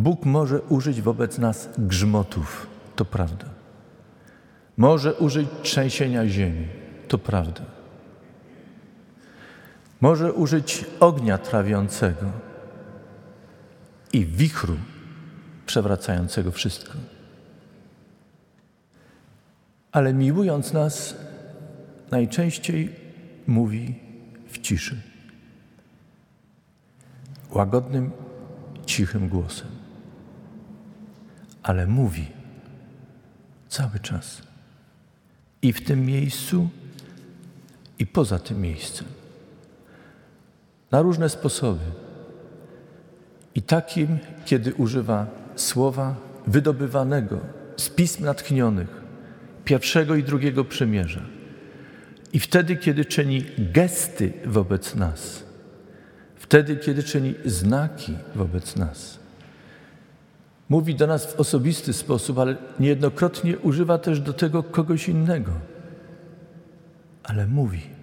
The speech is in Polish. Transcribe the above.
Bóg może użyć wobec nas grzmotów, to prawda. Może użyć trzęsienia ziemi, to prawda. Może użyć ognia trawiącego i wichru przewracającego wszystko. Ale miłując nas, najczęściej mówi w ciszy, łagodnym, cichym głosem. Ale mówi cały czas. I w tym miejscu, i poza tym miejscem. Na różne sposoby. I takim, kiedy używa słowa wydobywanego z pism natchnionych, pierwszego i drugiego przymierza. I wtedy, kiedy czyni gesty wobec nas, wtedy, kiedy czyni znaki wobec nas. Mówi do nas w osobisty sposób, ale niejednokrotnie używa też do tego kogoś innego. Ale mówi.